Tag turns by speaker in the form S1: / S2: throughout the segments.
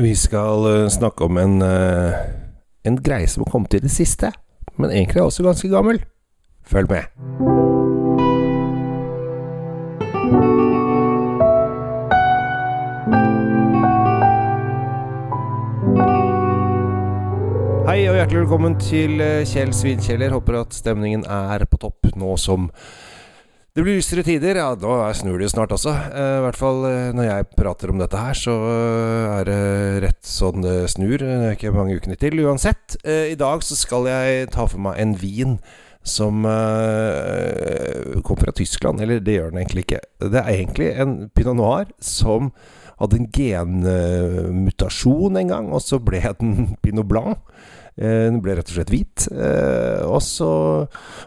S1: Vi skal eh, snakke om en, eh, en greie som har kommet i det siste, men egentlig er også ganske gammel. Følg med. Hei og hjertelig velkommen til eh, Kjell Svinkjeller. Håper at stemningen er på topp nå som det blir lysere tider. Ja, nå snur det jo snart også. Eh, I hvert fall eh, når jeg prater om dette her, så eh, er det rett sånn det snur. Det er ikke mange ukene til uansett. I dag så skal jeg ta for meg en vin som kom fra Tyskland. Eller det gjør den egentlig ikke. Det er egentlig en pinot noir som hadde en genmutasjon en gang, og så ble den pinot blanc. Eh, Den ble rett og slett hvit. Eh, og så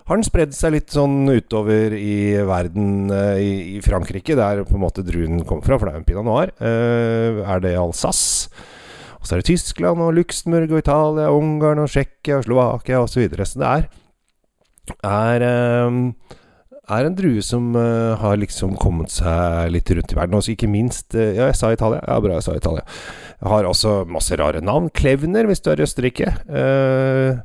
S1: har den spredd seg litt sånn utover i verden, eh, i, Frankrike, der på en måte druen kom fra, for det er jo en pinot noir. Er det Alsace? Og så er det Tyskland og Luxembourg og Italia, Ungarn og Tsjekkia og Slovakia osv. Så, videre. så det er, er, er en drue som uh, har liksom kommet seg litt rundt i verden. Også ikke minst uh, Ja, jeg sa Italia. Ja, bra, jeg sa Italia. Har også masse rare navn. Klevner, hvis du er i Østerrike. Uh,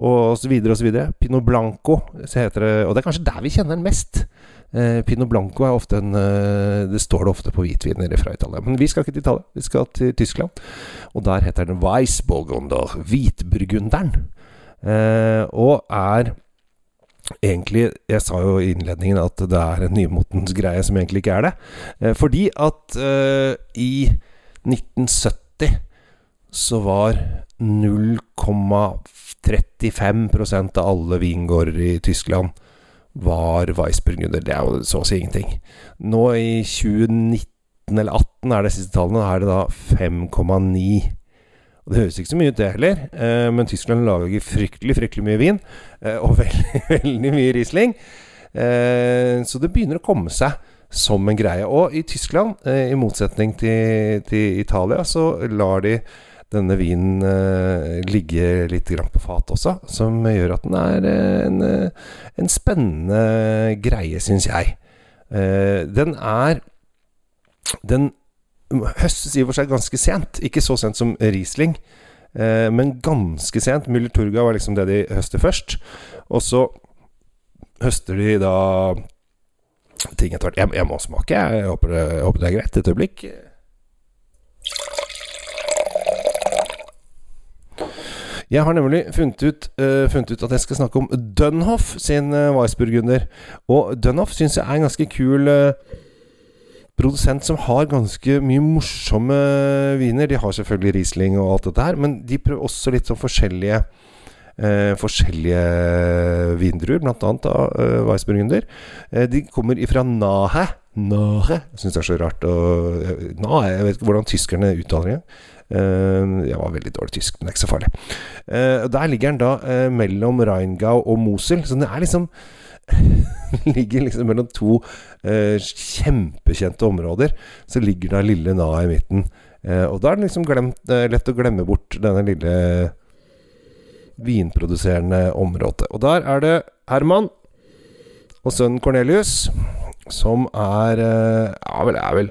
S1: og så videre og så videre. Pinot Blanco, så heter det. Og det er kanskje der vi kjenner den mest. Eh, Pinot Blanco er ofte en eh, Det står det ofte på hvitviner fra Italia. Men vi skal ikke til Italia, vi skal til Tyskland. Og der heter den Weissburgunder. Hvitburgunderen. Eh, og er egentlig Jeg sa jo i innledningen at det er en nymotens greie som egentlig ikke er det. Eh, fordi at uh, i 1970 så var 0,35% av alle vingårder i Tyskland var Weissburgunder. Det er jo så å si ingenting. Nå i 2019 eller 2018 er det siste tallene, er det da 5,9. Og Det høres ikke så mye ut, det heller. Eh, men Tyskland lager fryktelig, fryktelig mye vin. Eh, og veldig, veldig mye Riesling. Eh, så det begynner å komme seg som en greie. Og i Tyskland, i motsetning til, til Italia, så lar de denne vinen eh, ligge litt på fat også, som gjør at den er en, en spennende greie, syns jeg. Eh, den er Den høstes i og for seg ganske sent. Ikke så sent som Riesling, eh, men ganske sent. Müller Turga var liksom det de høster først. Og så høster de da ting etter hvert. Jeg, jeg må smake, jeg. Håper, det, jeg håper det er greit. Et øyeblikk. Jeg har nemlig funnet ut, uh, funnet ut at jeg skal snakke om Dunhoff sin uh, Weissburgunder. Og Dunhoff syns jeg er en ganske kul eh, produsent som har ganske mye morsomme viner. De har selvfølgelig Riesling og alt dette her, men de prøver også litt sånn forskjellige eh, forskjellige vindruer, annet da, eh, Weissburgunder. Eh, de kommer ifra Nahe. Nahe syns det er så rart å Nahe, Jeg vet ikke hvordan tyskerne uttaler det. Eh, jeg var veldig dårlig tysk, men det er ikke så farlig. Eh, der ligger den da eh, mellom Rheingau og Mosel, så den er liksom ligger liksom mellom to eh, kjempekjente områder. Så ligger da lille Na i midten. Eh, og da er det liksom glemt, eh, lett å glemme bort denne lille vinproduserende området. Og der er det Herman og sønnen Cornelius, som er eh, Ja, vel, er vel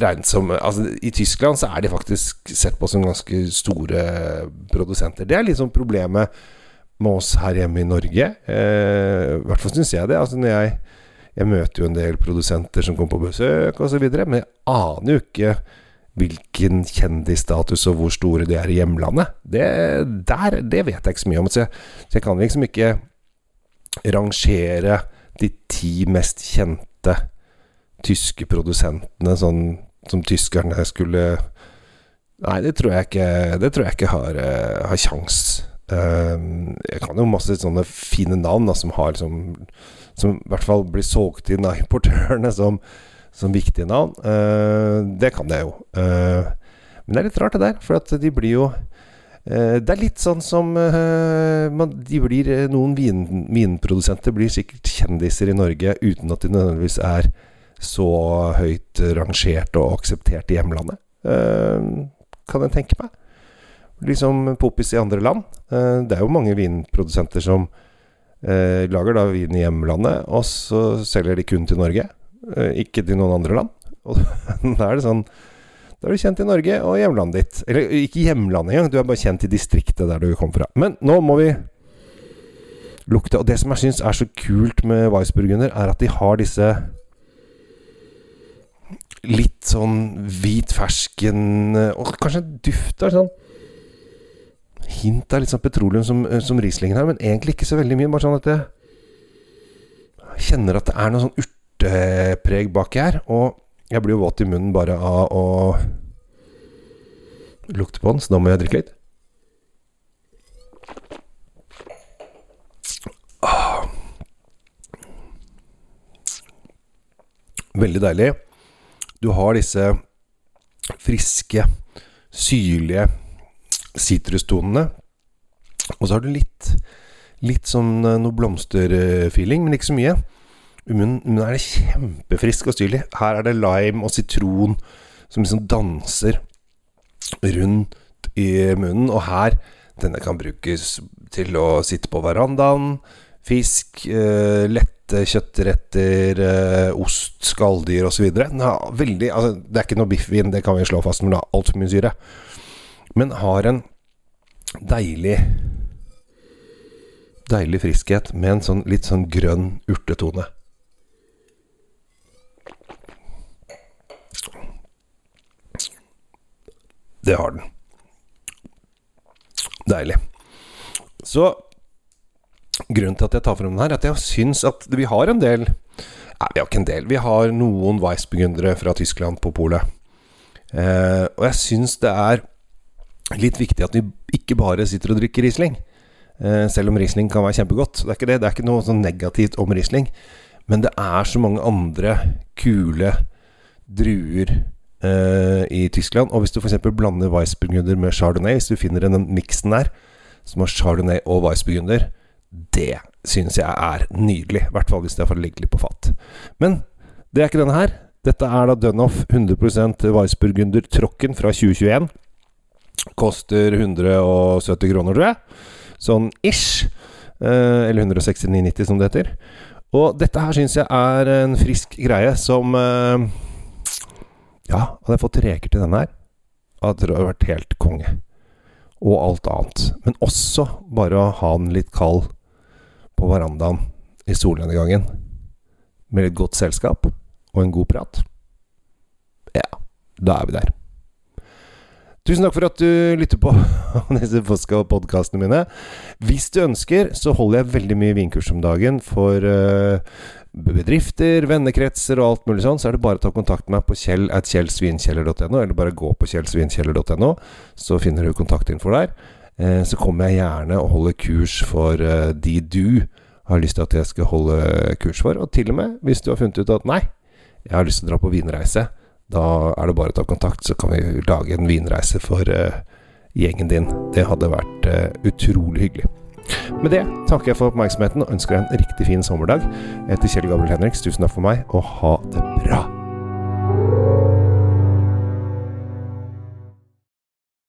S1: regnet som Altså, i Tyskland så er de faktisk sett på som ganske store produsenter. Det er liksom problemet med oss her hjemme i Norge. Eh, I hvert fall syns jeg det. Altså når jeg, jeg møter jo en del produsenter som kommer på besøk osv., men jeg aner jo ikke hvilken kjendisstatus og hvor store de er i hjemlandet. Det, der, det vet jeg ikke så mye om. Så jeg, så jeg kan liksom ikke rangere de ti mest kjente tyske produsentene sånn som tyskerne skulle Nei, det tror jeg ikke Det tror jeg ikke har, uh, har kjangs. Uh, jeg kan jo masse sånne fine navn da, som har liksom Som i hvert fall blir solgt inn av importørene som, som viktige navn. Uh, det kan jeg jo. Uh, men det er litt rart, det der. For at de blir jo Det er litt sånn som de blir, Noen vin, vinprodusenter blir sikkert kjendiser i Norge uten at de nødvendigvis er så høyt rangert og akseptert i hjemlandet. Kan jeg tenke meg. Liksom poppis i andre land. Uh, det er jo mange vinprodusenter som uh, lager da vin i hjemlandet, og så selger de kun til Norge. ikke til noen andre land. Og da er det sånn Da er du kjent i Norge og hjemlandet ditt. Eller ikke hjemlandet engang, du er bare kjent i distriktet der du kom fra. Men nå må vi lukte. Og det som jeg syns er så kult med Weissburgunder, er at de har disse litt sånn hvit fersken Og kanskje duft av sånn Hint av litt sånn petroleum som, som Rieslingen her, men egentlig ikke så veldig mye. Bare sånn at jeg kjenner at det er noe sånn urtepreg baki her. Og jeg blir jo våt i munnen bare av å lukte på den, så da må jeg drikke litt. Ah. Veldig deilig. Du har disse friske, syrlige sitrustonene. Og så har du litt Litt sånn eh, noe blomsterfeeling, men ikke så mye. Men, er det kjempefrisk og syrlig. Her er det lime og sitron som liksom danser rundt i munnen. Og her Denne kan brukes til å sitte på verandaen. Fisk, eh, lette kjøttretter, eh, ost, skalldyr osv. Altså, Det er ikke noe biffvin, det kan vi slå fast, men det har altfor mye syre. Men har en deilig Deilig friskhet med en sånn litt sånn grønn urtetone. Det har den. Deilig. Så grunnen til at jeg tar frem den her, er at jeg syns at vi har en del Nei, vi har ikke en del. Vi har noen Weissbegundere fra Tyskland på polet. Eh, og jeg syns det er litt viktig at vi ikke bare sitter og drikker Riesling. Eh, selv om Riesling kan være kjempegodt. Det er ikke det. Det er ikke noe sånn negativt om Riesling. Men det er så mange andre kule druer eh, i Tyskland. Og hvis du f.eks. blander Weissburgunder med Chardonnay, hvis du finner den miksen der som har Chardonnay og Weissburgunder, det synes jeg er nydelig. I hvert fall hvis det får ligge litt på fat. Men det er ikke denne her. Dette er da Dunhoff 100% Weissburgunder Trocken fra 2021. Koster 170 kroner, tror jeg. Sånn ish. Eh, eller 169,90 som det heter. Og dette her syns jeg er en frisk greie som eh, Ja, hadde jeg fått reker til denne her, hadde det vært helt konge. Og alt annet. Men også bare å ha den litt kald på verandaen i solnedgangen. Med litt godt selskap og en god prat. Ja, da er vi der. Tusen takk for at du lytter på disse podkastene mine. Hvis du ønsker, så holder jeg veldig mye vinkurs om dagen for uh, bedrifter, vennekretser og alt mulig sånn. Så er det bare å ta kontakt med meg på kjell.svinkjeller.no, eller bare gå på kjellsvinkjeller.no, så finner du kontaktinfo der. Uh, så kommer jeg gjerne og holder kurs for uh, de du har lyst til at jeg skal holde kurs for. Og til og med hvis du har funnet ut at nei, jeg har lyst til å dra på vinreise da er det bare å ta kontakt, så kan vi lage en vinreise for uh, gjengen din. Det hadde vært uh, utrolig hyggelig. Med det takker jeg for oppmerksomheten og ønsker deg en riktig fin sommerdag. Jeg heter Kjell Gabriel Henriks. Tusen takk for meg, og ha det bra.